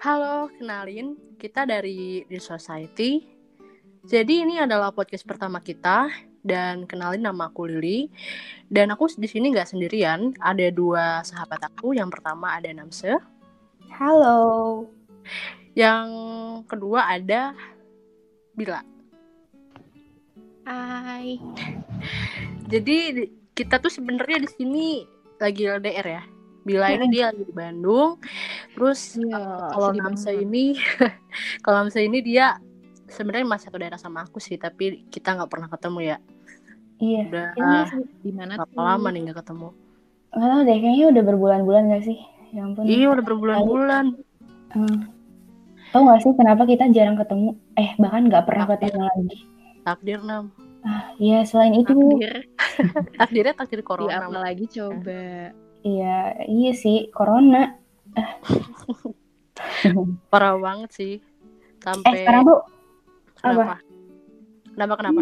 Halo, kenalin kita dari The Society. Jadi ini adalah podcast pertama kita dan kenalin nama aku Lili. Dan aku di sini nggak sendirian, ada dua sahabat aku. Yang pertama ada Namse. Halo. Yang kedua ada Bila. Hai. Jadi kita tuh sebenarnya di sini lagi LDR ya. Bila ini dia lagi di Bandung. Terus Iya, kalau Namsa ini kalau Namsa ini dia sebenarnya masih satu daerah sama aku sih, tapi kita nggak pernah ketemu ya. Iya. Udah sih, Di mana berapa tuh? lama nih nggak ketemu? nggak tahu deh, kayaknya udah berbulan-bulan gak sih? Ya ampun. Iya udah berbulan-bulan. Hmm. Tahu gak sih kenapa kita jarang ketemu? Eh, bahkan nggak pernah Takdir. ketemu lagi. Takdir nam. Iya, selain itu, Takdir. Takdirnya takdir Di corona. apa lagi coba? Iya, iya sih, corona. Parah banget sih. Eh, Sampai sekarang tuh, kenapa? Kenapa kenapa?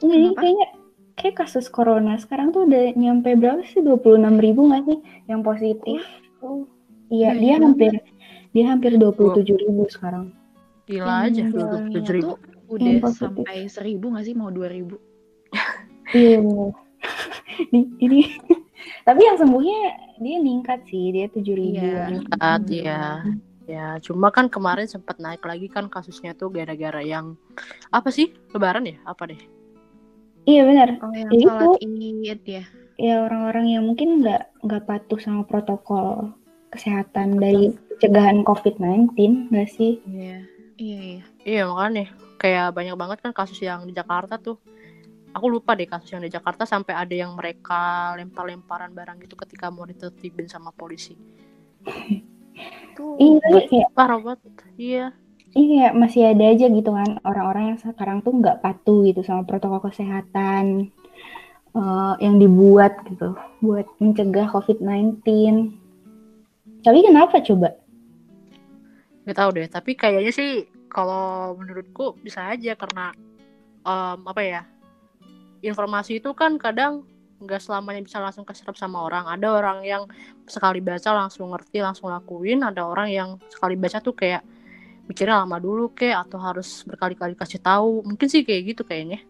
ini Kenapa? kayaknya kayak kasus corona sekarang tuh udah nyampe berapa sih? 26 ribu gak sih yang positif? Oh, Iya, banyak dia banget. hampir dia hampir 27 ribu sekarang. Gila aja yang dua puluh tujuh ribu. udah Yang positif. sampai seribu nggak sih? Mau dua ribu? Iya. ini, ini. Tapi yang sembuhnya dia meningkat sih, dia 7 ribu. Iya. Saat ya. Ya, cuma kan kemarin sempat naik lagi kan kasusnya tuh gara-gara yang apa sih? Lebaran ya? Apa deh? Iya benar. Oh yang Jadi id ya? Ya orang-orang yang mungkin nggak nggak patuh sama protokol kesehatan dari pencegahan COVID-19 nggak sih? Iya. Iya iya. Iya makanya kayak banyak banget kan kasus yang di Jakarta tuh. Aku lupa deh kasus yang di Jakarta sampai ada yang mereka lempar-lemparan barang gitu ketika mau ditertibin sama polisi. Tuh. Iya, kayak Parah banget. Iya. iya masih ada aja gitu kan orang-orang yang sekarang tuh nggak patuh gitu sama protokol kesehatan eh, yang dibuat gitu buat mencegah COVID-19. Tapi kenapa coba? Gak tahu deh. Tapi kayaknya sih kalau menurutku bisa aja karena em, apa ya? Informasi itu kan kadang nggak selamanya bisa langsung keserap sama orang. Ada orang yang sekali baca langsung ngerti, langsung lakuin. Ada orang yang sekali baca tuh kayak mikirnya lama dulu kayak atau harus berkali-kali kasih tahu. Mungkin sih kayak gitu kayaknya.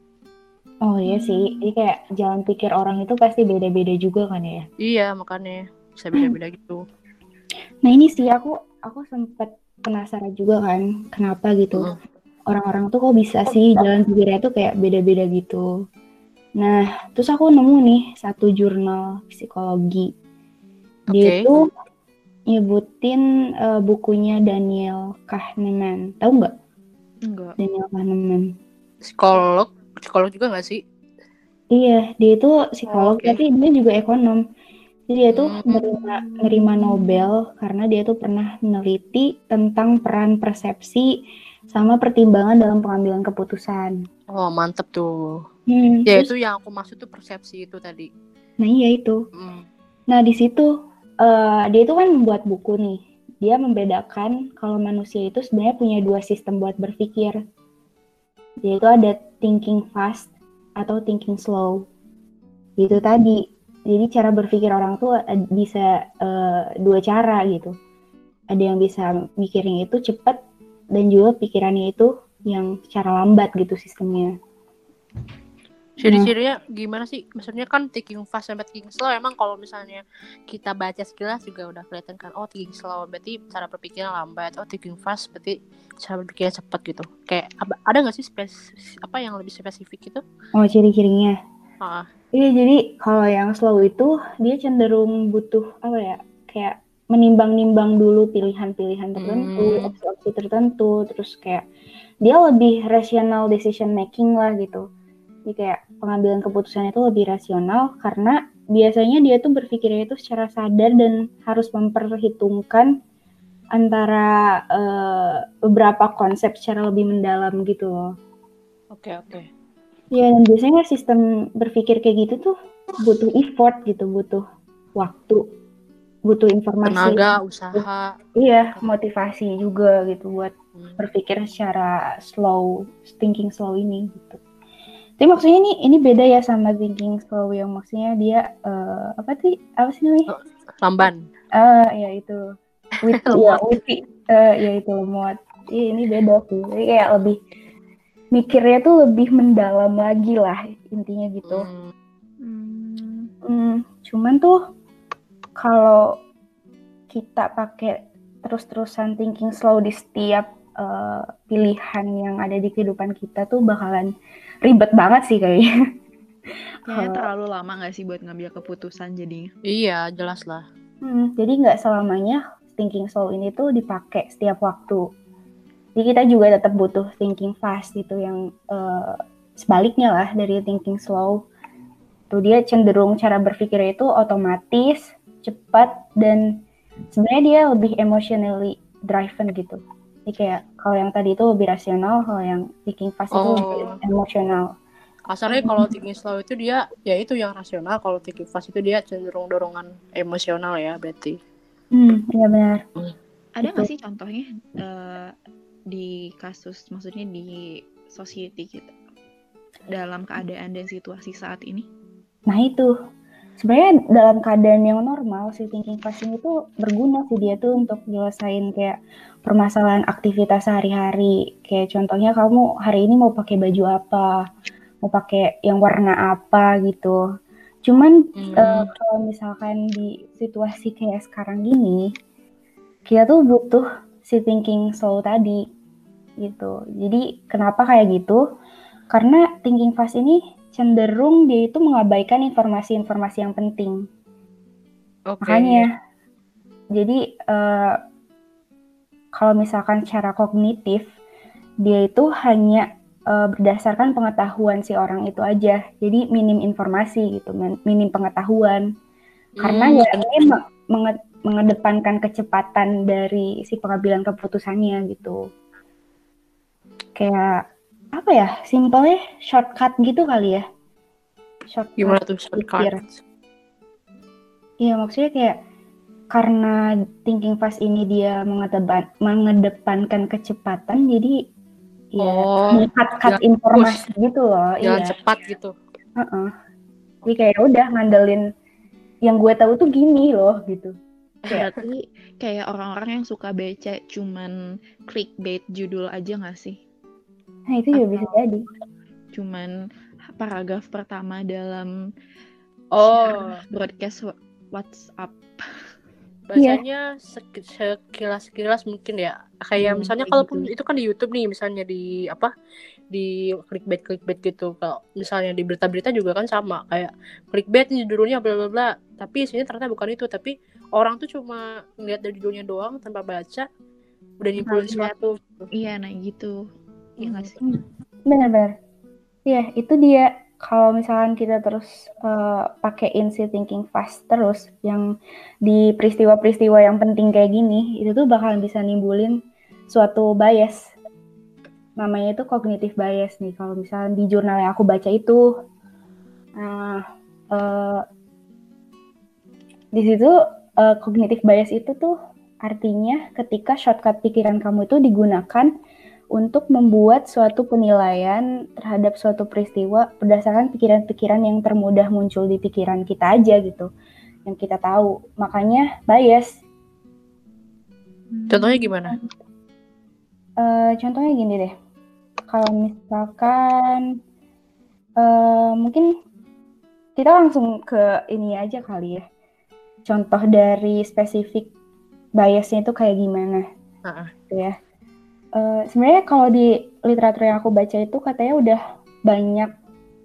Oh iya sih, jadi kayak jalan pikir orang itu pasti beda-beda juga kan ya. Iya, makanya bisa beda-beda gitu. Nah ini sih aku aku sempat penasaran juga kan kenapa gitu Mm. orang-orang tuh kok bisa sih jalan pikirnya tuh kayak beda-beda gitu. Nah terus aku nemu nih satu jurnal psikologi. Dia Oke. tuh nyebutin eh, bukunya Daniel Kahneman. Tahu nggak Enggak. Daniel Kahneman? Psikolog, psikolog juga nggak sih? Iya, dia itu psikolog Oke. tapi dia juga ekonom. Jadi dia tuh Hmm. nerima, nerima Nobel karena dia tuh pernah meneliti tentang peran persepsi sama pertimbangan dalam pengambilan keputusan. Oh, mantep tuh. Hmm, Ya terus- itu yang aku maksud tuh persepsi itu tadi. nah iya itu. Mm. Nah di situ eh, dia itu kan membuat buku nih. Dia membedakan kalau manusia itu sebenarnya punya dua sistem buat berpikir. Yaitu ada thinking fast atau thinking slow. Itu tadi. Jadi cara berpikir orang tuh ad- bisa eh, dua cara gitu. Ada yang bisa mikirnya itu cepat dan juga pikirannya itu yang secara lambat gitu sistemnya. Ciri-cirinya gimana sih? Maksudnya kan thinking fast sampai thinking slow emang kalau misalnya kita baca sekilas juga udah kelihatan kan oh thinking slow berarti cara berpikirnya lambat oh thinking fast berarti cara berpikirnya cepat gitu kayak ada nggak sih spes apa yang lebih spesifik gitu Oh ciri-cirinya. Iya, jadi kalau yang slow itu dia cenderung butuh apa ya? Kayak menimbang-nimbang dulu pilihan-pilihan tertentu, Hmm. opsi-opsi tertentu, terus kayak dia lebih rational decision making lah gitu. Jadi kayak pengambilan keputusan itu lebih rasional karena biasanya dia tuh berpikirnya itu secara sadar dan harus memperhitungkan antara eh, beberapa konsep secara lebih mendalam gitu loh. oke oke Ya, dan biasanya sistem berpikir kayak gitu tuh butuh effort gitu, butuh waktu, butuh informasi. tenaga usaha Iya, motivasi juga gitu buat Hmm. berpikir secara slow, thinking slow ini gitu. Tapi maksudnya ini ini beda ya sama thinking slow yang maksudnya dia eh, apa sih apa sih namanya? lamban Ah ya itu witty ya witty Eh, ya itu lemot. Iya, ini beda sih. Jadi kayak lebih mikirnya tuh lebih mendalam lagi lah intinya gitu. Hmm. Hmm. Hmm, cuman tuh kalau kita pakai terus-terusan thinking slow di setiap eh, pilihan yang ada di kehidupan kita tuh bakalan ribet banget sih kayaknya. Kayaknya terlalu lama gak sih buat ngambil keputusan jadinya? Iya, jelas lah. Hmm, jadi nggak selamanya thinking slow ini tuh dipakai setiap waktu. Jadi kita juga tetap butuh thinking fast gitu yang eh, sebaliknya lah dari thinking slow. Tuh dia cenderung cara berpikirnya itu otomatis, cepat dan sebenarnya dia lebih emotionally driven gitu. Jadi kayak kalau yang tadi itu lebih rasional, kalau yang thinking fast itu Oh. lebih emosional. Kasarnya kalau thinking slow itu dia ya itu yang rasional, kalau thinking fast itu dia cenderung dorongan emosional ya berarti. Hmm, iya benar. Ada Gitu. nggak sih contohnya eh, di kasus, maksudnya di society kita dalam keadaan dan situasi saat ini? Nah itu sebenarnya dalam keadaan yang normal si thinking fast ini tuh berguna sih dia tuh untuk nyelesain kayak permasalahan aktivitas sehari-hari. Kayak contohnya kamu hari ini mau pakai baju apa, mau pakai yang warna apa gitu. Cuman Hmm. eh, kalau misalkan di situasi kayak sekarang gini, kita tuh butuh si thinking slow tadi gitu. Jadi kenapa kayak gitu? Karena thinking fast ini cenderung dia itu mengabaikan informasi-informasi yang penting. Oke. Makanya, jadi eh, kalau misalkan secara kognitif, dia itu hanya eh, berdasarkan pengetahuan si orang itu aja. Jadi minim informasi gitu, min- minim pengetahuan. Karena Hmm, ya ini me- menge- mengedepankan kecepatan dari si pengambilan keputusannya gitu. Kayak apa ya? Simpelnya shortcut gitu kali ya. Shortcut gimana tuh pikir. shortcut? Iya maksudnya kayak karena thinking fast ini dia mengedepan, mengedepankan kecepatan jadi ya Oh, cut-cut jangan informasi gitu loh. Jalan Iya. cepat gitu. Heeh. Jadi kayak udah ngandelin yang gue tahu tuh gini loh gitu. Berarti kayak orang-orang yang suka baca cuman clickbait judul aja gak sih? Nah itu juga bisa jadi. Cuman paragraf pertama dalam Oh, broadcast WhatsApp. Biasanya sek- sekilas-sekilas mungkin ya. Kayak Hmm, misalnya kayak kalaupun gitu. itu kan di YouTube nih, misalnya di apa? di clickbait-clickbait gitu. Kalau misalnya di berita-berita juga kan sama, kayak clickbait judulnya bla bla bla. Tapi isinya ternyata bukan itu, tapi orang tuh cuma ngeliat dari judulnya doang tanpa baca udah nyimpulin lihat. sesuatu. Iya, nah gitu. Iya Hmm. gak sih? Benar-benar. Iya itu dia. Kalau misalkan kita terus eh, pakein si thinking fast terus yang di peristiwa-peristiwa yang penting kayak gini, itu tuh bakalan bisa nimbulin suatu bias. Namanya itu cognitive bias nih. Kalau misalkan di jurnal yang aku baca itu, nah eh, di situ cognitive bias itu tuh artinya ketika shortcut pikiran kamu itu digunakan untuk membuat suatu penilaian terhadap suatu peristiwa berdasarkan pikiran-pikiran yang termudah muncul di pikiran kita aja gitu, yang kita tahu. Makanya bias. Contohnya gimana? Eh, contohnya gini deh, kalau misalkan eh, mungkin kita langsung ke ini aja kali ya. Contoh dari spesifik biasnya itu kayak gimana? Heeh. gitu ya. Eh, sebenarnya kalau di literatur yang aku baca itu katanya udah banyak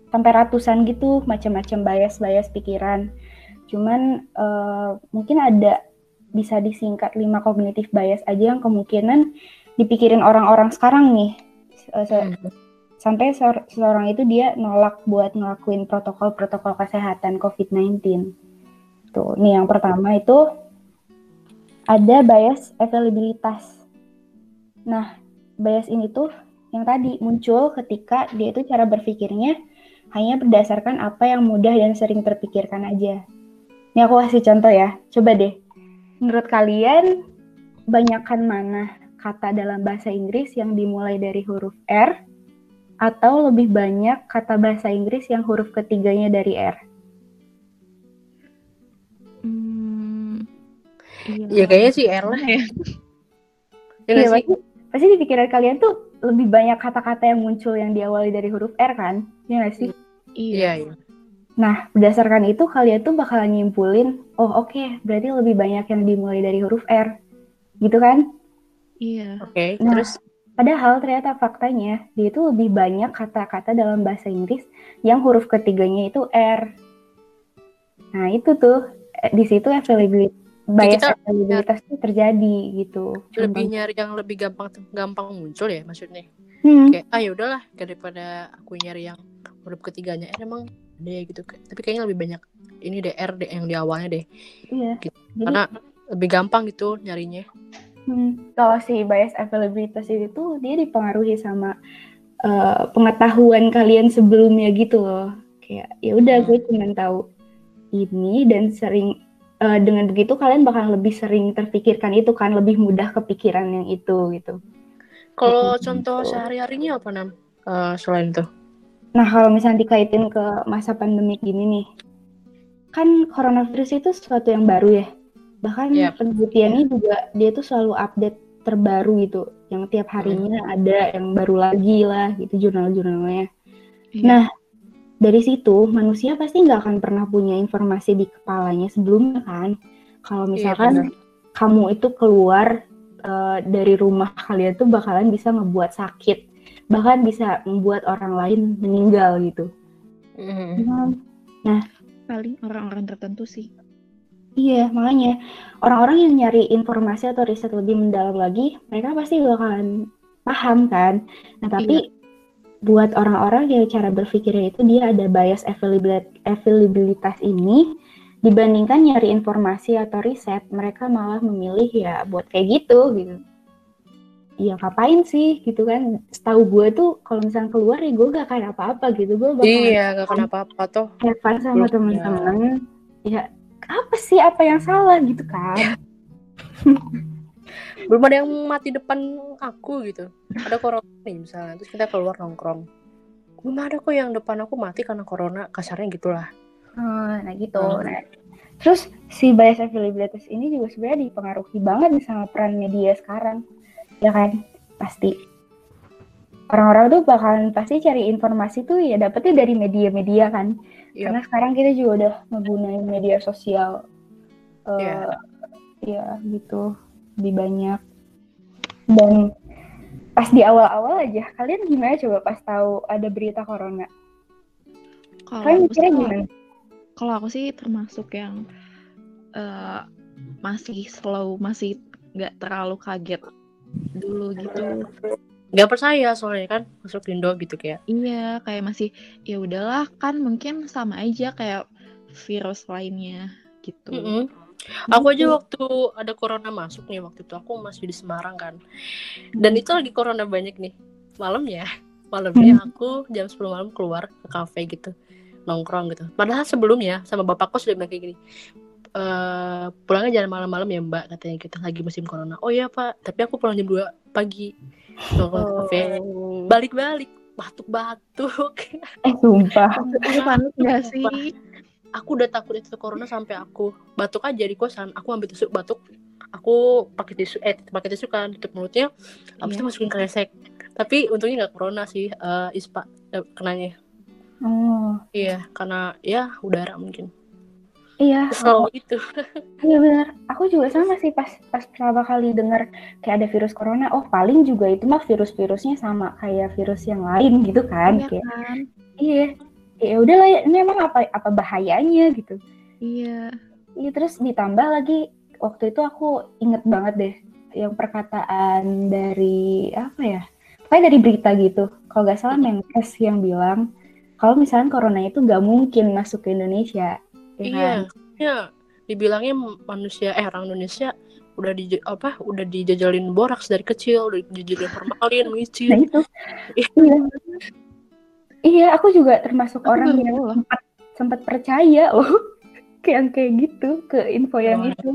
sampai ratusan gitu macam-macam bias-bias pikiran. Cuman eh, mungkin ada bisa disingkat lima kognitif bias aja yang kemungkinan dipikirin orang-orang sekarang nih. Eh, se- Hmm. Sampai seor- seseorang itu dia nolak buat ngelakuin protokol-protokol kesehatan COVID-19. Tuh, nih yang pertama itu ada bias availabilitas. Nah, bias ini tuh yang tadi muncul ketika dia itu cara berpikirnya hanya berdasarkan apa yang mudah dan sering terpikirkan aja. Ini aku kasih contoh ya. Coba deh. Menurut kalian, banyakkan mana kata dalam bahasa Inggris yang dimulai dari huruf R atau lebih banyak kata bahasa Inggris yang huruf ketiganya dari R? Hmm, iya. Ya kayaknya sih R lah. ya. Ya nggak Iya, sih? Pasti, di pikiran kalian tuh lebih banyak kata-kata yang muncul yang diawali dari huruf R kan? Iya nggak sih? Iya, iya. Nah, berdasarkan itu kalian tuh bakalan nyimpulin, oh oke, berarti lebih banyak yang dimulai dari huruf R. Gitu kan? Iya. Oke, Nah. terus Padahal ternyata faktanya, dia itu lebih banyak kata-kata dalam bahasa Inggris yang huruf ketiganya itu R. Nah, itu tuh, eh, di situ availability, bias kita- availabilitas tuh terjadi gitu. lebih nyari yang lebih gampang gampang muncul ya maksudnya. Hmm, Kayak ah ya udahlah daripada aku nyari yang huruf ketiganya R emang ada ya gitu. Tapi kayaknya lebih banyak ini deh R deh yang di awalnya deh. iya. Gitu. Jadi, Karena lebih gampang gitu nyarinya. Hmm, kalau si bias availabilitas itu dia dipengaruhi sama uh, pengetahuan kalian sebelumnya gitu loh. Kayak ya udah Hmm. gue cuma tahu ini dan sering uh, dengan begitu kalian bakal lebih sering terpikirkan itu kan lebih mudah kepikiran yang itu gitu. Kalau Gitu. contoh sehari-harinya apa nam? Eh, selain itu? Nah kalau misalnya dikaitin ke masa pandemik gini nih, kan coronavirus itu sesuatu yang baru ya. Bahkan Iya. penelitiannya juga dia tuh selalu update terbaru gitu. Yang tiap harinya ada yang baru lagi lah gitu jurnal-jurnalnya. Iya. Nah dari situ manusia pasti nggak akan pernah punya informasi di kepalanya sebelumnya kan. Kalau Iya, misalkan benar. kamu itu keluar eh, dari rumah kalian tuh bakalan bisa ngebuat sakit, bahkan bisa membuat orang lain meninggal gitu. Mhm. Paling orang-orang tertentu sih. Iya, makanya orang-orang yang nyari informasi atau riset lebih mendalam lagi, mereka pasti bakalan paham kan. Nah, tapi buat orang-orang yang cara berpikirnya itu dia ada bias availability- availabilitas ini dibandingkan nyari informasi atau riset, mereka malah memilih ya buat kayak gitu gitu. Ya ngapain sih gitu kan? Setahu gue tuh kalau misalnya keluar ya gue gak kayak apa-apa gitu. Gue bakalan Iya, gak kenapa-apa toh. have fun sama Belum, teman-teman. Ya apa sih apa yang salah gitu kan? Belum ada yang mati depan aku gitu. Ada corona nih misalnya, terus kita keluar nongkrong. Belum ada kok yang depan aku mati karena corona, kasarnya gitulah. Oh, nah gitu. Hmm. Nah, terus si bias availabilitas ini juga sebenarnya dipengaruhi banget sama peran media sekarang, ya kan? Pasti. Orang-orang tuh bakalan pasti cari informasi tuh ya dapetnya dari media-media kan. Iya. Karena sekarang kita juga udah menggunakan media sosial. eh, Iya. Ya gitu, lebih banyak. Dan pas di awal-awal aja, kalian gimana coba pas tahu ada berita corona? Kalau Kalian aku mikirnya sih- gimana? kalau aku sih termasuk yang eh, masih slow, masih nggak terlalu kaget dulu gitu. Gak percaya soalnya kan masuk Indo gitu kayak. Iya, kayak masih ya udahlah kan mungkin sama aja kayak virus lainnya gitu. Mm-mm. Aku aja waktu ada corona masuk nih waktu itu aku masih di Semarang kan. Dan itu lagi corona banyak nih. Malamnya, malamnya aku jam 10 malam keluar ke kafe gitu. Nongkrong gitu. Padahal sebelumnya sama bapakku sudah bilang kayak gini. eh pulangnya jangan malam-malam ya mbak katanya kita lagi musim corona. Oh iya pak, tapi aku pulang jam 2 pagi. Nongkrong ke kafe. Balik-balik batuk-batuk. Eh sumpah. Itu panik gak sih? Aku udah takut itu corona sampai aku batuk aja di kosan aku ambil tisu batuk aku pakai tisu eh pakai tisu kan tutup mulutnya habis itu Iya. masukin kresek tapi untungnya nggak corona sih eh, ispa eh, kenanya Oh, iya karena ya udara mungkin iya. kesel gitu Iya benar. Aku juga sama sih pas pas pertama kali dengar kayak ada virus corona. Oh paling juga itu mah virus-virusnya sama kayak virus yang lain gitu kan? Iya Kayak, kan? iya. Ya udahlah ya, ini emang apa apa bahayanya gitu. Iya. Iya terus ditambah lagi waktu itu aku inget banget deh yang perkataan dari apa ya? Kayak dari berita gitu. Kalau nggak salah Menkes yang bilang kalau misalnya corona itu nggak mungkin masuk ke Indonesia. ya kan? iya ya dibilangnya manusia eh orang Indonesia udah di apa udah dijajalin boraks dari kecil udah dijajalin formalin Nah micin itu. iya. Iya, aku juga termasuk Aku orang yang loh. sempat sempat percaya loh ke yang kayak gitu, ke info yang Oh. itu.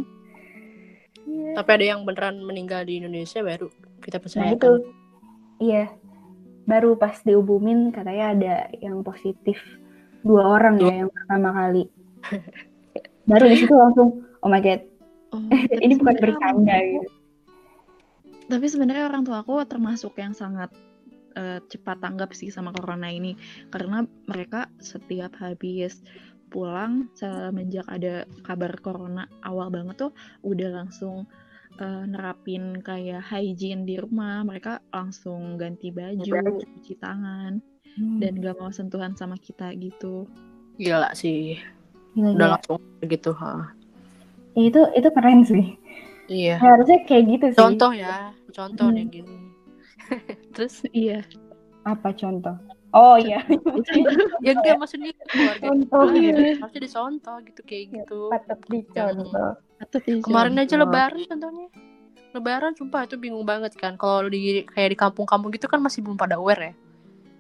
Iya. tapi ada yang beneran meninggal di Indonesia baru kita Nah percaya itu, iya. Baru pas diumumin katanya ada yang positif dua orang ya yang pertama kali. Baru di situ langsung, oh my god, Oh, ini bukan bercanda gitu. tapi sebenarnya orang tua aku termasuk yang sangat uh, cepat tanggap sih sama corona ini. Karena mereka setiap habis pulang semenjak ada kabar corona awal banget tuh udah langsung uh, nerapin kayak hygiene di rumah. Mereka langsung ganti baju cuci tangan hmm. dan gak mau sentuhan sama kita gitu. Gila sih. Gila, udah gila. langsung gitu ha. Itu itu keren sih. Iya. Harusnya kayak gitu sih. Contoh ya contoh hmm. nih gini terus? Iya. Apa contoh? Oh iya. Ya enggak maksudnya keluarga contoh. gitu. harusnya dicontoh gitu kayak iya, gitu. patut dicontoh. Kemarin aja lebaran contohnya. Lebaran sumpah itu bingung banget kan. Kalau di kayak di kampung-kampung gitu kan masih belum pada aware ya.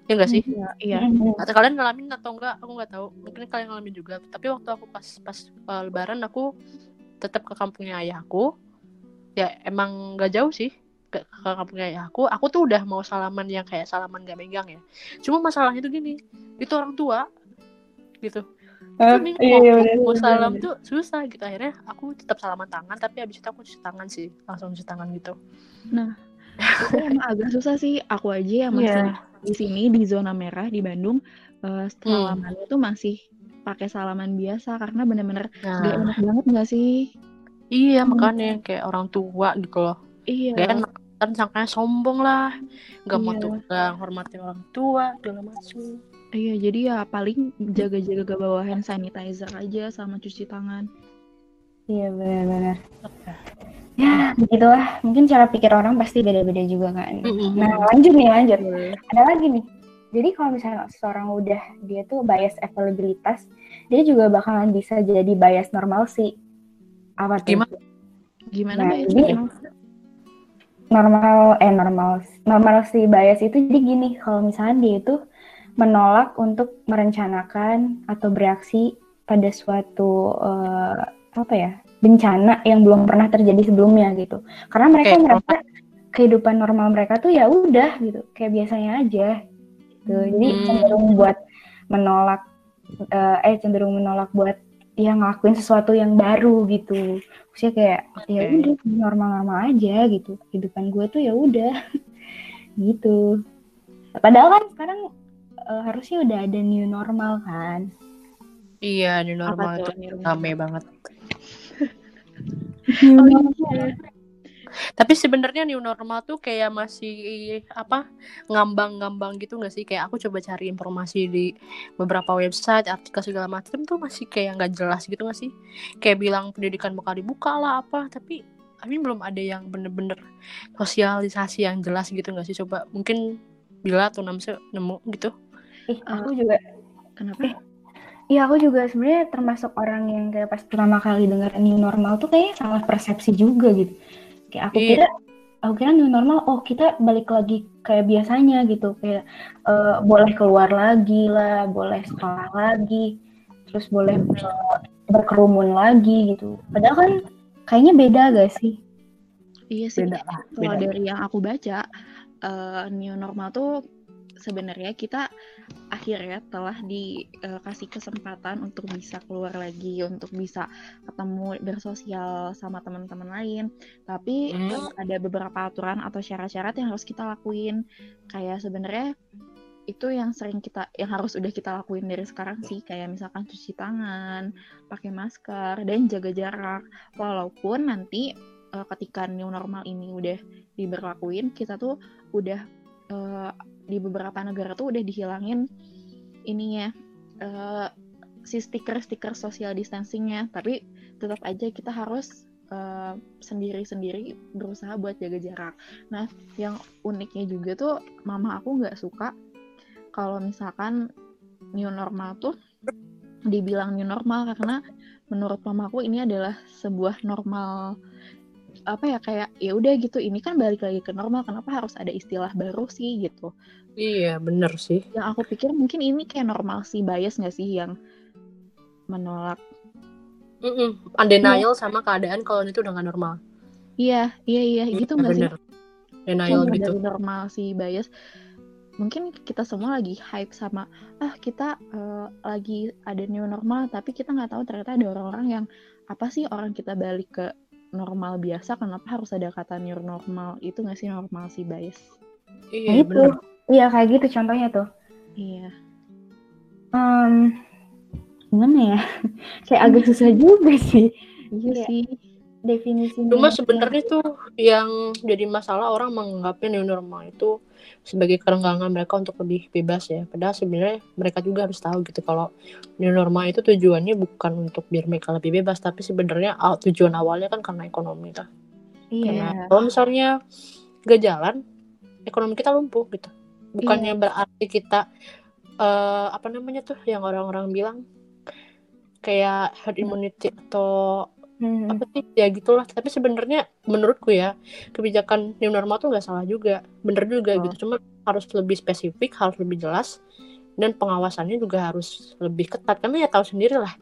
Ya enggak sih? Iya, iya. atau kalian ngalamin atau enggak aku nggak tahu. Mungkin kalian ngalamin juga. Tapi waktu aku pas pas uh, lebaran aku tetap ke kampungnya ayahku. Ya emang nggak jauh sih ke, ke kampungnya ayahku aku tuh udah mau salaman yang kayak salaman gak megang ya. Cuma masalahnya tuh gini itu orang tua gitu. Uh, mau, iya, iya, mau salam tuh susah gitu. Akhirnya aku tetap salaman tangan tapi habis itu aku cuci tangan sih langsung cuci tangan gitu. Nah itu emang agak susah sih. Aku aja yang masih yeah. di sini di zona merah di Bandung uh, salamannya hmm. tuh masih pakai salaman biasa karena bener-bener nah. gak enak banget gak sih? Iya hmm. makanya kayak orang tua gitu loh. Iya. Gak enak kan sangkanya sombong lah nggak iya. mau tuh gak hormati orang tua segala macam iya jadi ya paling jaga-jaga ke bawah hand sanitizer aja sama cuci tangan iya benar-benar ya begitulah mungkin cara pikir orang pasti beda-beda juga kan mm -hmm. nah lanjut nih lanjut ada lagi nih jadi kalau misalnya seorang udah dia tuh bias availabilitas, dia juga bakalan bisa jadi bias normal sih. Apa tuh? Gimana? Gimana nah, bias jadi, normal eh normal normal si bias itu jadi gini kalau misalnya dia itu menolak untuk merencanakan atau bereaksi pada suatu uh, apa ya bencana yang belum pernah terjadi sebelumnya gitu karena mereka okay. merasa kehidupan normal mereka tuh ya udah gitu kayak biasanya aja gitu jadi hmm. cenderung buat menolak uh, eh cenderung menolak buat ya ngelakuin sesuatu yang baru gitu. Maksudnya kayak okay. ya udah normal-normal aja gitu. Kehidupan gue tuh ya udah. Gitu. Padahal kan sekarang uh, harusnya udah ada new normal kan. Iya new normal itu rame banget. Iya tapi sebenarnya new normal tuh kayak masih apa ngambang-ngambang gitu gak sih? Kayak aku coba cari informasi di beberapa website artikel segala macam tuh masih kayak nggak jelas gitu gak sih? Kayak bilang pendidikan bakal dibuka lah apa tapi I belum ada yang bener-bener sosialisasi yang jelas gitu gak sih? Coba mungkin bila atau namanya nemu gitu. Ih aku juga kenapa Iya aku juga sebenarnya termasuk orang yang kayak pas pertama kali dengar new normal tuh kayak salah persepsi juga gitu kayak aku iya. kira aku kira new normal oh kita balik lagi kayak biasanya gitu. Kayak uh, boleh keluar lagi lah boleh sekolah lagi terus boleh berkerumun lagi gitu. Padahal kan kayaknya beda gak sih? Iya sih beda, kalau dari yang aku baca uh, new normal tuh sebenarnya kita akhirnya telah dikasih kesempatan untuk bisa keluar lagi, untuk bisa ketemu bersosial sama teman-teman lain. Tapi hmm. ada beberapa aturan atau syarat-syarat yang harus kita lakuin. Kayak sebenarnya itu yang sering kita yang harus udah kita lakuin dari sekarang sih kayak misalkan cuci tangan, pakai masker dan jaga jarak. Walaupun nanti uh, ketika new normal ini udah diberlakuin, kita tuh udah uh, di beberapa negara tuh udah dihilangin ininya uh, si stiker-stiker social distancingnya tapi tetap aja kita harus sendiri sendiri-sendiri berusaha buat jaga jarak. Nah, yang uniknya juga tuh mama aku nggak suka kalau misalkan new normal tuh dibilang new normal karena menurut mamaku ini adalah sebuah normal apa ya kayak ya udah gitu ini kan balik lagi ke normal kenapa harus ada istilah baru sih gitu. Iya bener sih. Yang aku pikir mungkin ini kayak normal sih bias nggak sih yang menolak? Mm -mm. undenial ya. sama keadaan kalau itu udah gak normal. Iya iya iya mm, gitu nggak sih? denial gitu. dari normal sih bias. Mungkin kita semua lagi hype sama ah kita uh, lagi ada new normal tapi kita nggak tahu ternyata ada orang-orang yang apa sih orang kita balik ke normal biasa kenapa harus ada kata new normal? Itu nggak sih normal sih bias iya nah, itu iya kayak gitu contohnya tuh. Iya. Um, gimana ya? Kayak agak susah juga sih. Iya sih definisi cuma sebenarnya tuh yang jadi masalah orang menganggapnya new normal itu sebagai kerenggangan mereka untuk lebih bebas ya padahal sebenarnya mereka juga harus tahu gitu kalau new normal itu tujuannya bukan untuk biar mereka lebih bebas tapi sebenarnya tujuan awalnya kan karena ekonomi iya. karena kalau misalnya gak jalan ekonomi kita lumpuh gitu bukannya iya. berarti kita uh, apa namanya tuh yang orang-orang bilang kayak herd immunity atau hmm. apa sih ya gitulah. Tapi sebenarnya menurutku ya kebijakan new normal tuh nggak salah juga. Bener juga oh. gitu. Cuma harus lebih spesifik harus lebih jelas dan pengawasannya juga harus lebih ketat. Karena ya tahu sendiri lah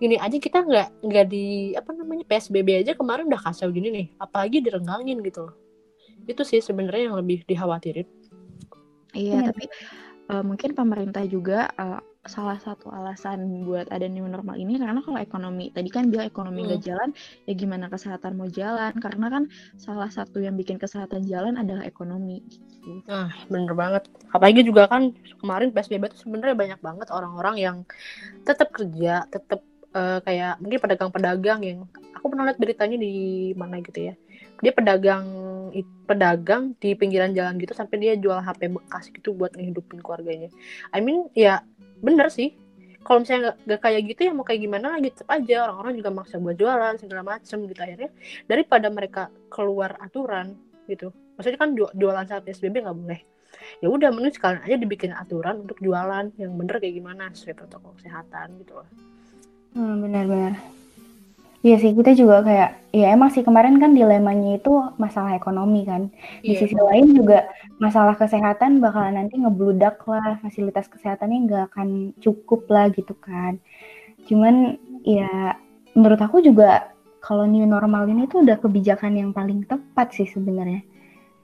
ini aja kita nggak nggak di apa namanya psbb aja kemarin udah kacau gini nih. Apalagi direnggangin gitu loh. Itu sih sebenarnya yang lebih dikhawatirin. Iya hmm. tapi uh, mungkin pemerintah juga uh, salah satu alasan buat ada new normal ini karena kalau ekonomi tadi kan bilang ekonomi hmm. gak jalan ya gimana kesehatan mau jalan karena kan salah satu yang bikin kesehatan jalan adalah ekonomi gitu. Nah, bener banget. Apalagi juga kan kemarin PSBB itu sebenarnya banyak banget orang-orang yang tetap kerja, tetap uh, kayak mungkin pedagang-pedagang yang aku pernah lihat beritanya di mana gitu ya. Dia pedagang pedagang di pinggiran jalan gitu sampai dia jual HP bekas gitu buat ngehidupin keluarganya. I mean ya bener sih. Kalau misalnya gak, kayak gitu ya mau kayak gimana lagi tetap aja. Orang-orang juga maksa buat jualan segala macem gitu akhirnya. Daripada mereka keluar aturan gitu. Maksudnya kan jualan saat psbb nggak boleh. Ya udah mending sekalian aja dibikin aturan untuk jualan yang bener kayak gimana sesuai protokol kesehatan gitu loh. Hmm, benar-benar Iya sih, kita juga kayak, ya emang sih kemarin kan dilemanya itu masalah ekonomi kan. Di yeah. sisi lain juga masalah kesehatan bakalan nanti ngebludak lah, fasilitas kesehatannya nggak akan cukup lah gitu kan. Cuman ya menurut aku juga kalau new normal ini tuh udah kebijakan yang paling tepat sih sebenarnya.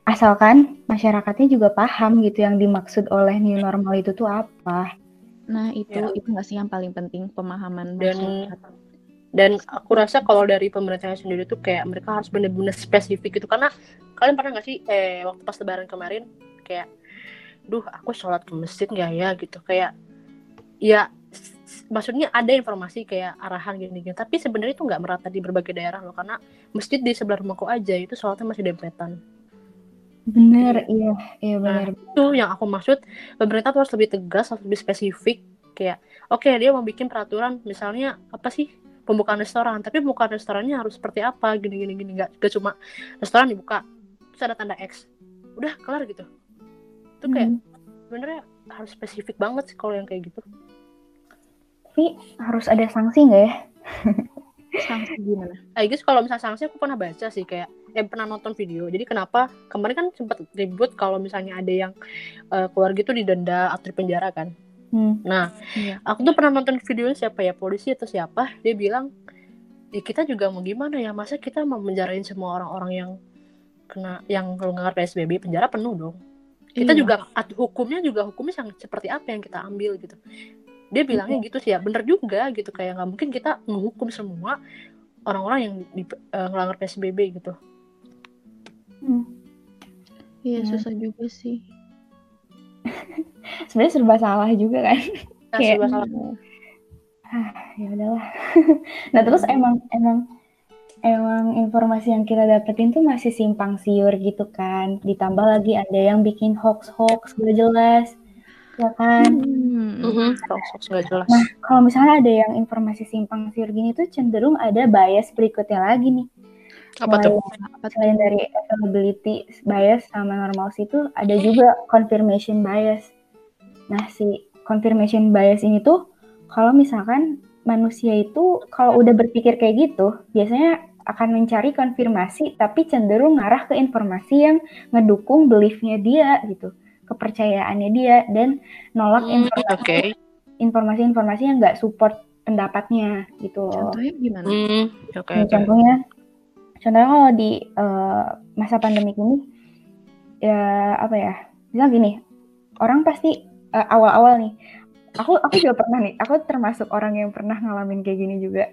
Asalkan masyarakatnya juga paham gitu yang dimaksud oleh new normal itu tuh apa. Nah itu ya. itu nggak sih yang paling penting pemahaman dan masyarakat dan aku rasa kalau dari pemerintahnya sendiri tuh kayak mereka harus benar-benar spesifik gitu. Karena kalian pernah nggak sih eh waktu pas lebaran kemarin kayak duh aku sholat ke masjid nggak ya? Gitu. Kayak ya maksudnya ada informasi kayak arahan gini-gini. Tapi sebenarnya itu nggak merata di berbagai daerah loh. Karena masjid di sebelah rumahku aja itu sholatnya masih dempetan. Bener iya iya benar nah, itu yang aku maksud. Pemerintah tuh harus lebih tegas harus lebih spesifik. Kayak oke okay, dia mau bikin peraturan misalnya apa sih pembukaan restoran tapi pembukaan restorannya harus seperti apa gini gini gini nggak gak cuma restoran dibuka terus ada tanda X udah kelar gitu itu kayak hmm. sebenarnya harus spesifik banget sih kalau yang kayak gitu tapi harus ada sanksi nggak ya sanksi gimana? I guess kalau misalnya sanksi aku pernah baca sih kayak eh pernah nonton video. Jadi kenapa kemarin kan sempat ribut kalau misalnya ada yang uh, keluar gitu didenda atau di penjara kan. Hmm. Nah, iya. aku tuh pernah nonton video siapa ya polisi atau siapa dia bilang ya kita juga mau gimana ya masa kita mau menjarain semua orang-orang yang kena yang melanggar PSBB penjara penuh dong. Kita iya. juga hukumnya juga hukumnya sangat seperti apa yang kita ambil gitu. Dia bilangnya iya. gitu sih ya bener juga gitu kayak nggak mungkin kita menghukum semua orang-orang yang di, uh, melanggar PSBB gitu. Hmm. Iya hmm. susah juga sih sebenarnya serba salah juga kan? Nah, kayak serba salah ah, ya udahlah. Nah terus emang emang emang informasi yang kita dapetin tuh masih simpang siur gitu kan? Ditambah lagi ada yang bikin hoax hoax gak jelas. Ya kan? Hmm. uh hoax hoax gak jelas. Nah kalau misalnya ada yang informasi simpang siur gini tuh cenderung ada bias berikutnya lagi nih apa tuh? Selain dari availability bias sama normalcy itu ada juga confirmation bias. Nah, si confirmation bias ini tuh kalau misalkan manusia itu kalau udah berpikir kayak gitu, biasanya akan mencari konfirmasi tapi cenderung ngarah ke informasi yang ngedukung beliefnya dia gitu, kepercayaannya dia dan nolak hmm, informasi okay. informasi-informasi yang nggak support pendapatnya gitu. Contohnya gimana? Hmm, okay, okay. Contohnya, contohnya kalau di uh, masa pandemi ini ya apa ya, misal gini, orang pasti awal awal-awal nih aku aku juga pernah nih aku termasuk orang yang pernah ngalamin kayak gini juga.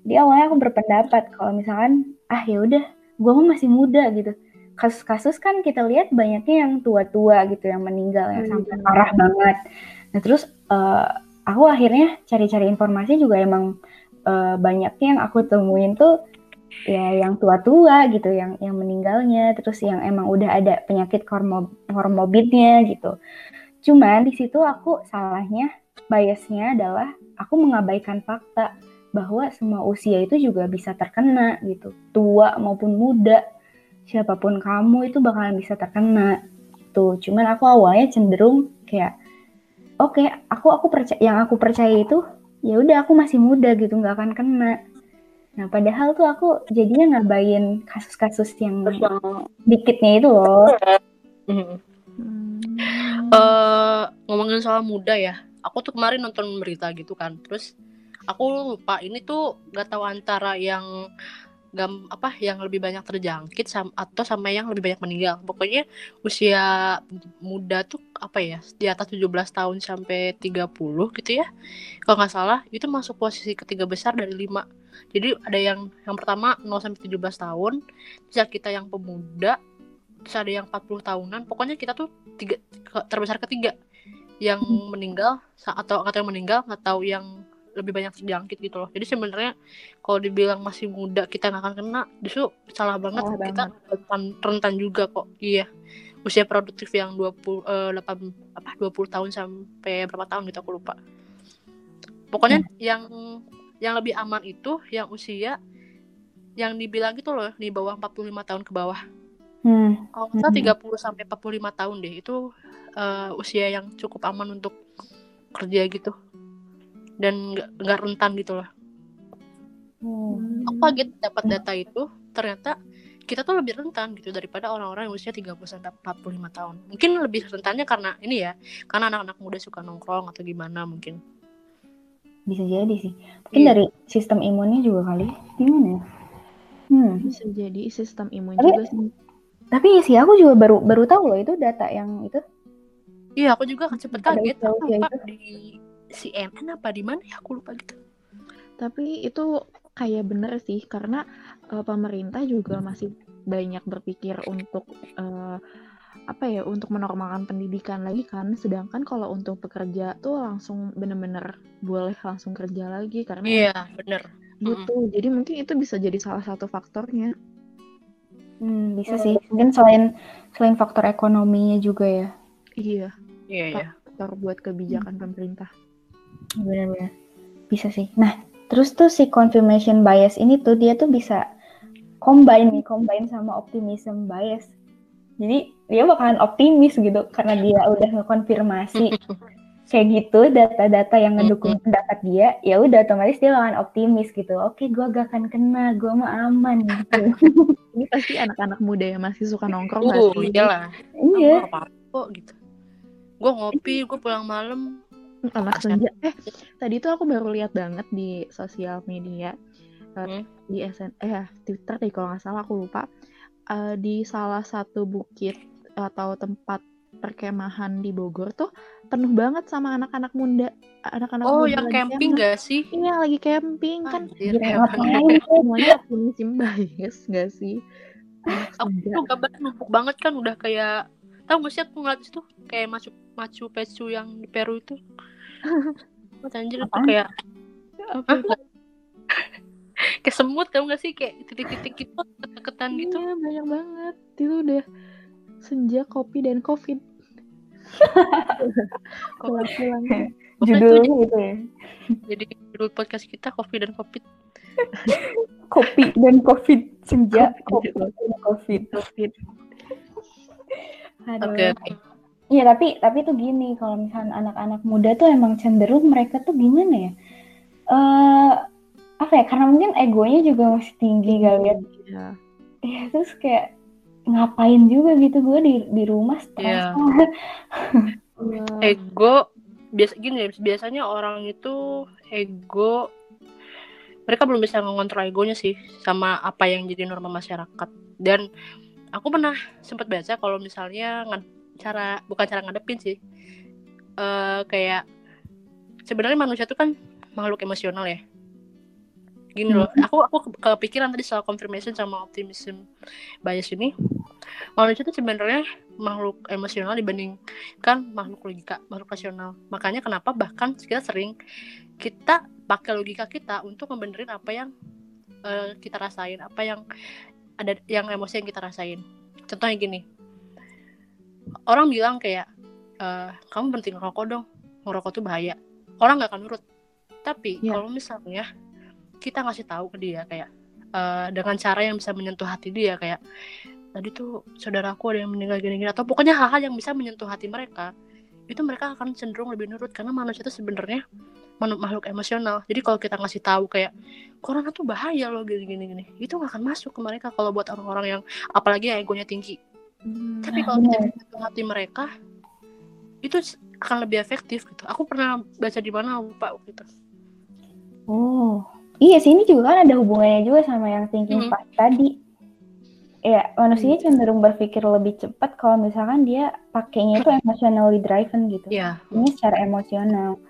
Di awalnya aku berpendapat kalau misalkan ah ya udah gue masih muda gitu. Kasus-kasus kan kita lihat banyaknya yang tua-tua gitu yang meninggal ya sampai parah banget. Nah terus uh, aku akhirnya cari-cari informasi juga emang uh, banyaknya yang aku temuin tuh ya yang tua-tua gitu yang yang meninggalnya terus yang emang udah ada penyakit hormobidnya gitu. Cuman di situ aku salahnya biasnya adalah aku mengabaikan fakta bahwa semua usia itu juga bisa terkena gitu. Tua maupun muda siapa pun kamu itu bakalan bisa terkena tuh cuman aku awalnya cenderung kayak oke okay, aku aku percaya yang aku percaya itu ya udah aku masih muda gitu nggak akan kena nah padahal tuh aku jadinya ngabain kasus-kasus yang dikitnya itu loh hmm. uh, ngomongin soal muda ya aku tuh kemarin nonton berita gitu kan terus aku lupa ini tuh gak tahu antara yang gam apa yang lebih banyak terjangkit sam atau sama yang lebih banyak meninggal. Pokoknya usia muda tuh apa ya di atas 17 tahun sampai 30 gitu ya. Kalau nggak salah itu masuk posisi ketiga besar dari lima. Jadi ada yang yang pertama 0 sampai 17 tahun, terus kita yang pemuda, terus ada yang 40 tahunan. Pokoknya kita tuh tiga terbesar ketiga. Yang meninggal atau atau yang meninggal atau yang lebih banyak terjangkit gitu loh. Jadi sebenarnya kalau dibilang masih muda kita nggak akan kena justru salah banget salah kita rentan, rentan juga kok. Iya. Usia produktif yang 20 eh, 8 apa 20 tahun sampai berapa tahun gitu aku lupa. Pokoknya hmm. yang yang lebih aman itu yang usia yang dibilang gitu loh di bawah 45 tahun ke bawah hmm. kalau kita hmm. 30 sampai 45 tahun deh itu uh, usia yang cukup aman untuk kerja gitu dan nggak rentan gitu loh. Hmm. Aku kaget dapat data itu ternyata kita tuh lebih rentan gitu daripada orang-orang yang usia 30 sampai 45 tahun. Mungkin lebih rentannya karena ini ya, karena anak-anak muda suka nongkrong atau gimana mungkin. Bisa jadi sih. Mungkin iya. dari sistem imunnya juga kali. Gimana ya? Hmm. Bisa jadi sistem imun tapi, juga sih. Tapi sih aku juga baru baru tahu loh itu data yang itu. Iya, aku juga cepet kaget. Apa di CNN apa di mana ya aku lupa gitu tapi itu kayak bener sih karena uh, pemerintah juga masih banyak berpikir untuk uh, apa ya untuk menormalkan pendidikan lagi kan. Sedangkan kalau untuk pekerja tuh langsung bener-bener boleh langsung kerja lagi karena iya bener. gitu mm -hmm. jadi mungkin itu bisa jadi salah satu faktornya. Hmm, bisa sih. Mungkin selain selain faktor ekonominya juga ya. Iya. Iya, iya. faktor buat kebijakan hmm. pemerintah benar-benar bisa sih. Nah terus tuh si confirmation bias ini tuh dia tuh bisa combine nih combine sama optimism bias jadi dia bakalan optimis gitu karena dia udah ngekonfirmasi kayak gitu data-data yang ngedukung pendapat dia ya udah otomatis dia bakalan optimis gitu. Oke gue gak akan kena gue mah aman gitu. Ini pasti anak-anak muda yang masih suka nongkrong uh, iya lah. Iya. Kok gitu? Gue ngopi gue pulang malam. Anak senja eh tadi tuh aku baru lihat banget di sosial media uh, hmm? di SN eh Twitter deh kalau nggak salah aku lupa uh, di salah satu bukit atau tempat perkemahan di Bogor tuh penuh banget sama anak-anak muda. Anak-anak oh muda yang camping gak sih? Iya lagi camping kan. Semuanya musim bias gak sih? Aku tuh gambar numpuk banget kan. Udah kayak tahu gak sih aku ngeliat itu kayak Machu Machu Picchu yang di Peru itu? Anjir itu kayak apa? Kayak semut tau gak sih? Kayak titik-titik gitu ketan gitu. Iya, banyak banget. Itu udah senja kopi dan covid. Pulang-pulang judulnya gitu ya. jadi judul podcast kita kopi dan covid. Kopi dan covid senja. Kopi dan covid. Covid. Oke okay, okay. Iya tapi tapi tuh gini kalau misalnya anak-anak muda tuh emang cenderung mereka tuh gimana ya? Uh, apa ya? Karena mungkin egonya juga masih tinggi kali ya. Iya. Ya, terus kayak ngapain juga gitu gue di di rumah stres. Yeah. ego biasa gini biasanya orang itu ego mereka belum bisa mengontrol egonya sih sama apa yang jadi norma masyarakat dan aku pernah sempat baca kalau misalnya cara bukan cara ngadepin sih uh, kayak sebenarnya manusia itu kan makhluk emosional ya gini loh aku aku ke- kepikiran tadi soal confirmation sama optimism bias ini. Manusia itu sebenarnya makhluk emosional dibandingkan makhluk logika makhluk rasional. Makanya kenapa bahkan kita sering kita pakai logika kita untuk membenerin apa yang eh, kita rasain apa yang ada yang emosi yang kita rasain. Contohnya gini orang bilang kayak eh, kamu berhenti ngerokok dong ngerokok tuh bahaya. Orang nggak akan nurut. Tapi Iya. kalau misalnya kita ngasih tahu ke dia kayak eh, dengan cara yang bisa menyentuh hati dia kayak tadi tuh saudaraku ada yang meninggal gini-gini atau pokoknya hal-hal yang bisa menyentuh hati mereka itu mereka akan cenderung lebih nurut karena manusia itu sebenarnya makhluk emosional. Jadi kalau kita ngasih tahu kayak corona tuh bahaya loh gini-gini gini itu nggak akan masuk ke mereka kalau buat orang-orang yang apalagi yang egonya tinggi. Hmm, tapi kalau kita menyentuh hati mereka itu akan lebih efektif gitu. Aku pernah baca di mana lupa waktu itu. Oh, iya sih ini juga kan ada hubungannya juga sama yang thinking Mhm. fast tadi. Ya, manusia cenderung berpikir lebih cepat kalau misalkan dia pakainya itu emotionally driven gitu. Iya. Ini secara emosional.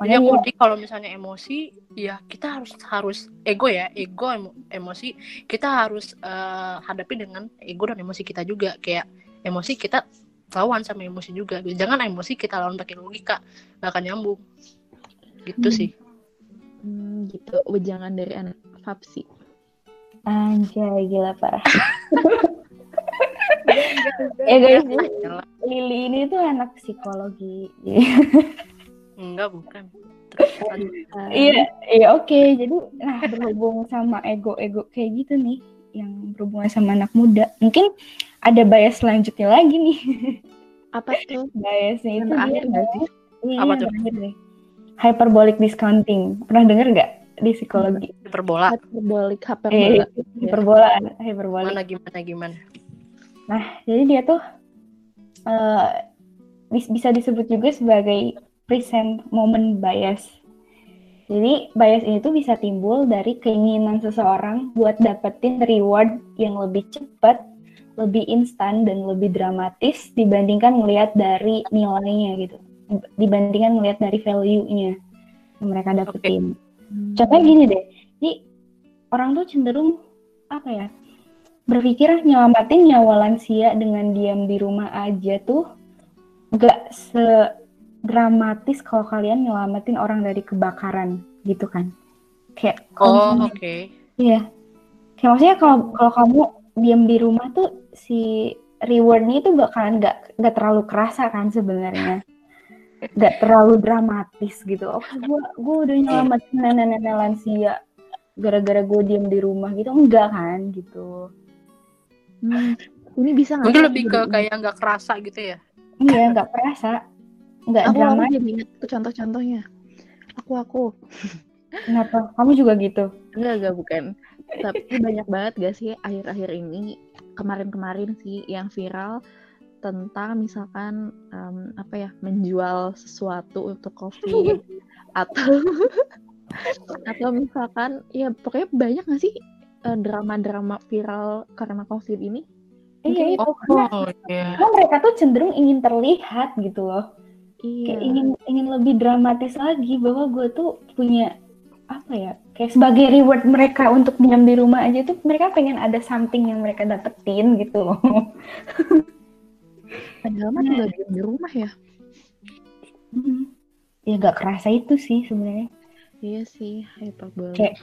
Jadi Makanya aku kalau misalnya emosi, ya kita harus harus ego ya, ego emo- emosi kita harus eh, hadapi dengan ego dan emosi kita juga. Kayak emosi kita lawan sama emosi juga. Jangan emosi kita lawan pakai logika, nggak akan nyambung. Gitu Hmm. sih. Hmm, gitu wejangan dari anak Fapsi anjay gila parah. ya guys, Yalah. Lili ini tuh anak psikologi. Enggak bukan. Iya, iya oke. Jadi nah berhubung sama ego-ego kayak gitu nih yang berhubungan sama anak muda. Mungkin ada bias selanjutnya lagi nih. apa tuh Biasnya itu terakhir dia nggak sih? Iya, Apa tuh? terakhir. Hyperbolic discounting. Pernah denger nggak di psikologi? Hiperbola. hyperbolik Eh, hyperbola hiperbola, hyperbolic. Mana gimana gimana. Jadi dia tuh eh, bis- bisa disebut juga sebagai present moment bias. Jadi bias ini tuh bisa timbul dari keinginan seseorang buat dapetin reward yang lebih cepat, lebih instan dan lebih dramatis dibandingkan melihat dari nilainya gitu. Dibandingkan melihat dari value-nya yang mereka dapetin. Hmm. Contohnya gini deh, jadi orang tuh cenderung apa ya berpikir nyelamatin nyawa lansia dengan diam di rumah aja tuh gak sedramatis kalau kalian nyelamatin orang dari kebakaran gitu kan? Kayak kalau Oh, oke. Iya. Kayak maksudnya kalau kalau kamu diam di rumah tuh si rewardnya itu bakalan nggak nggak terlalu kerasa kan sebenarnya. Nggak terlalu dramatis gitu. Oh, gua gua udah nyelamatin nenek-nenek lansia gara-gara gue diam di rumah gitu enggak kan gitu. Hmm, ini bisa nggak Mungkin lebih ke kayak nggak kerasa gitu ya. Iya, nggak kerasa. Nggak aku aku drama. jadi ingat tuh contoh-contohnya aku aku Kenapa? Kamu juga gitu? enggak enggak bukan tapi banyak banget gak sih akhir-akhir ini kemarin-kemarin sih yang viral tentang misalkan em, apa ya menjual sesuatu untuk covid atau atau misalkan ya pokoknya banyak gak sih eh, drama-drama viral karena covid ini? Iya, itu. Oh, karena, iya. karena mereka tuh cenderung ingin terlihat gitu loh. iya. Kayak ingin ingin lebih dramatis lagi bahwa gue tuh punya apa ya kayak sebagai reward mereka untuk diam di rumah aja tuh mereka pengen ada something yang mereka dapetin gitu loh padahal mah tinggal diam di rumah ya. Hmm. ya gak kerasa itu sih sebenarnya. Iya sih hyperbole Kayak-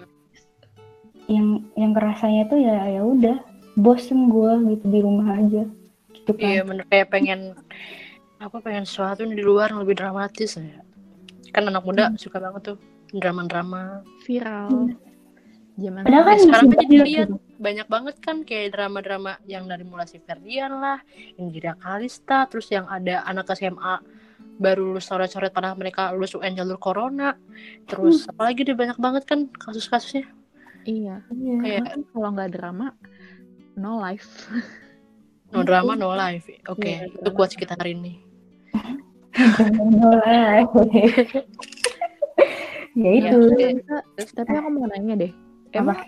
yang yang kerasanya tuh ya ya udah bosen gue gitu di rumah aja. Gitu kan. Iya bener. Kayak pengen apa pengen sesuatu di luar yang lebih dramatis ya. Kan anak muda suka banget tuh drama-drama. viral. Zaman Padahal kan Nah, sekarang masih aja banyak dilihat. gitu. Banyak banget kan kayak drama-drama yang dari mulai si Ferdian lah, Indira Kalista, terus yang ada anak SMA baru lulus coret-coret padahal mereka lulus UN jalur corona. Terus apalagi deh banyak banget kan kasus-kasusnya. iya Iya. Kayak kan kalau nggak drama no life no drama no life. Oke, Iya, itu kuat kita hari ini. Mulai. ya Ya, itu tapi, bisa- tapi aku mau nanya deh emang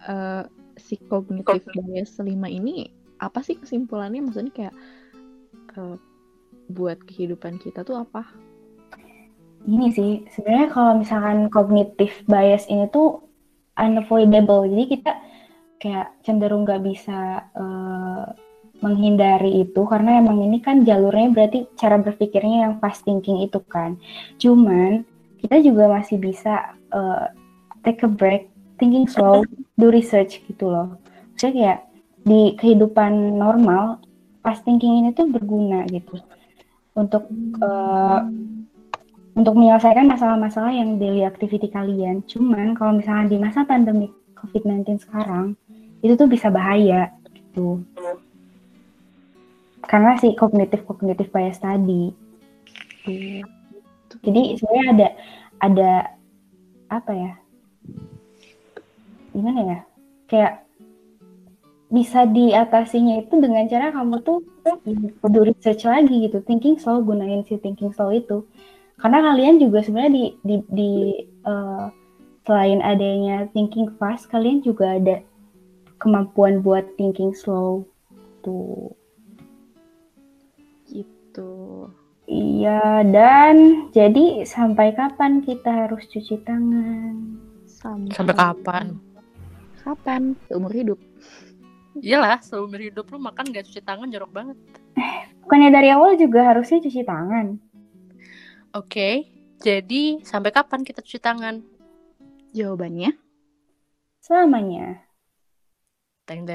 eh, si cognitive bias lima ini apa sih kesimpulannya maksudnya kayak eh, buat kehidupan kita tuh apa Ini sih, sebenarnya kalau misalkan cognitive bias ini tuh unavoidable. Jadi kita kayak cenderung nggak bisa uh, menghindari itu karena emang ini kan jalurnya berarti cara berpikirnya yang fast thinking itu kan. Cuman kita juga masih bisa uh, take a break, thinking slow, do research gitu loh. Maksudnya kayak di kehidupan normal fast thinking ini tuh berguna gitu untuk uh, untuk menyelesaikan masalah-masalah yang daily activity kalian. Cuman kalau misalnya di masa pandemi COVID-19 sekarang, itu tuh bisa bahaya gitu karena si kognitif kognitif bias tadi gitu. jadi sebenarnya ada ada apa ya gimana ya kayak bisa diatasinya itu dengan cara kamu tuh do research lagi gitu thinking slow gunain si thinking slow itu. Karena kalian juga sebenarnya di di, di uh, selain adanya thinking fast kalian juga ada kemampuan buat thinking slow tuh. Gitu. Iya dan jadi sampai kapan kita harus cuci tangan? Sampai, sampai kapan kapan? Seumur hidup. Iyalah seumur hidup lu makan gak cuci tangan jorok banget. Bukannya dari awal juga harusnya cuci tangan. Oke okay, jadi sampai kapan kita cuci tangan? Jawabannya? Selamanya. Teng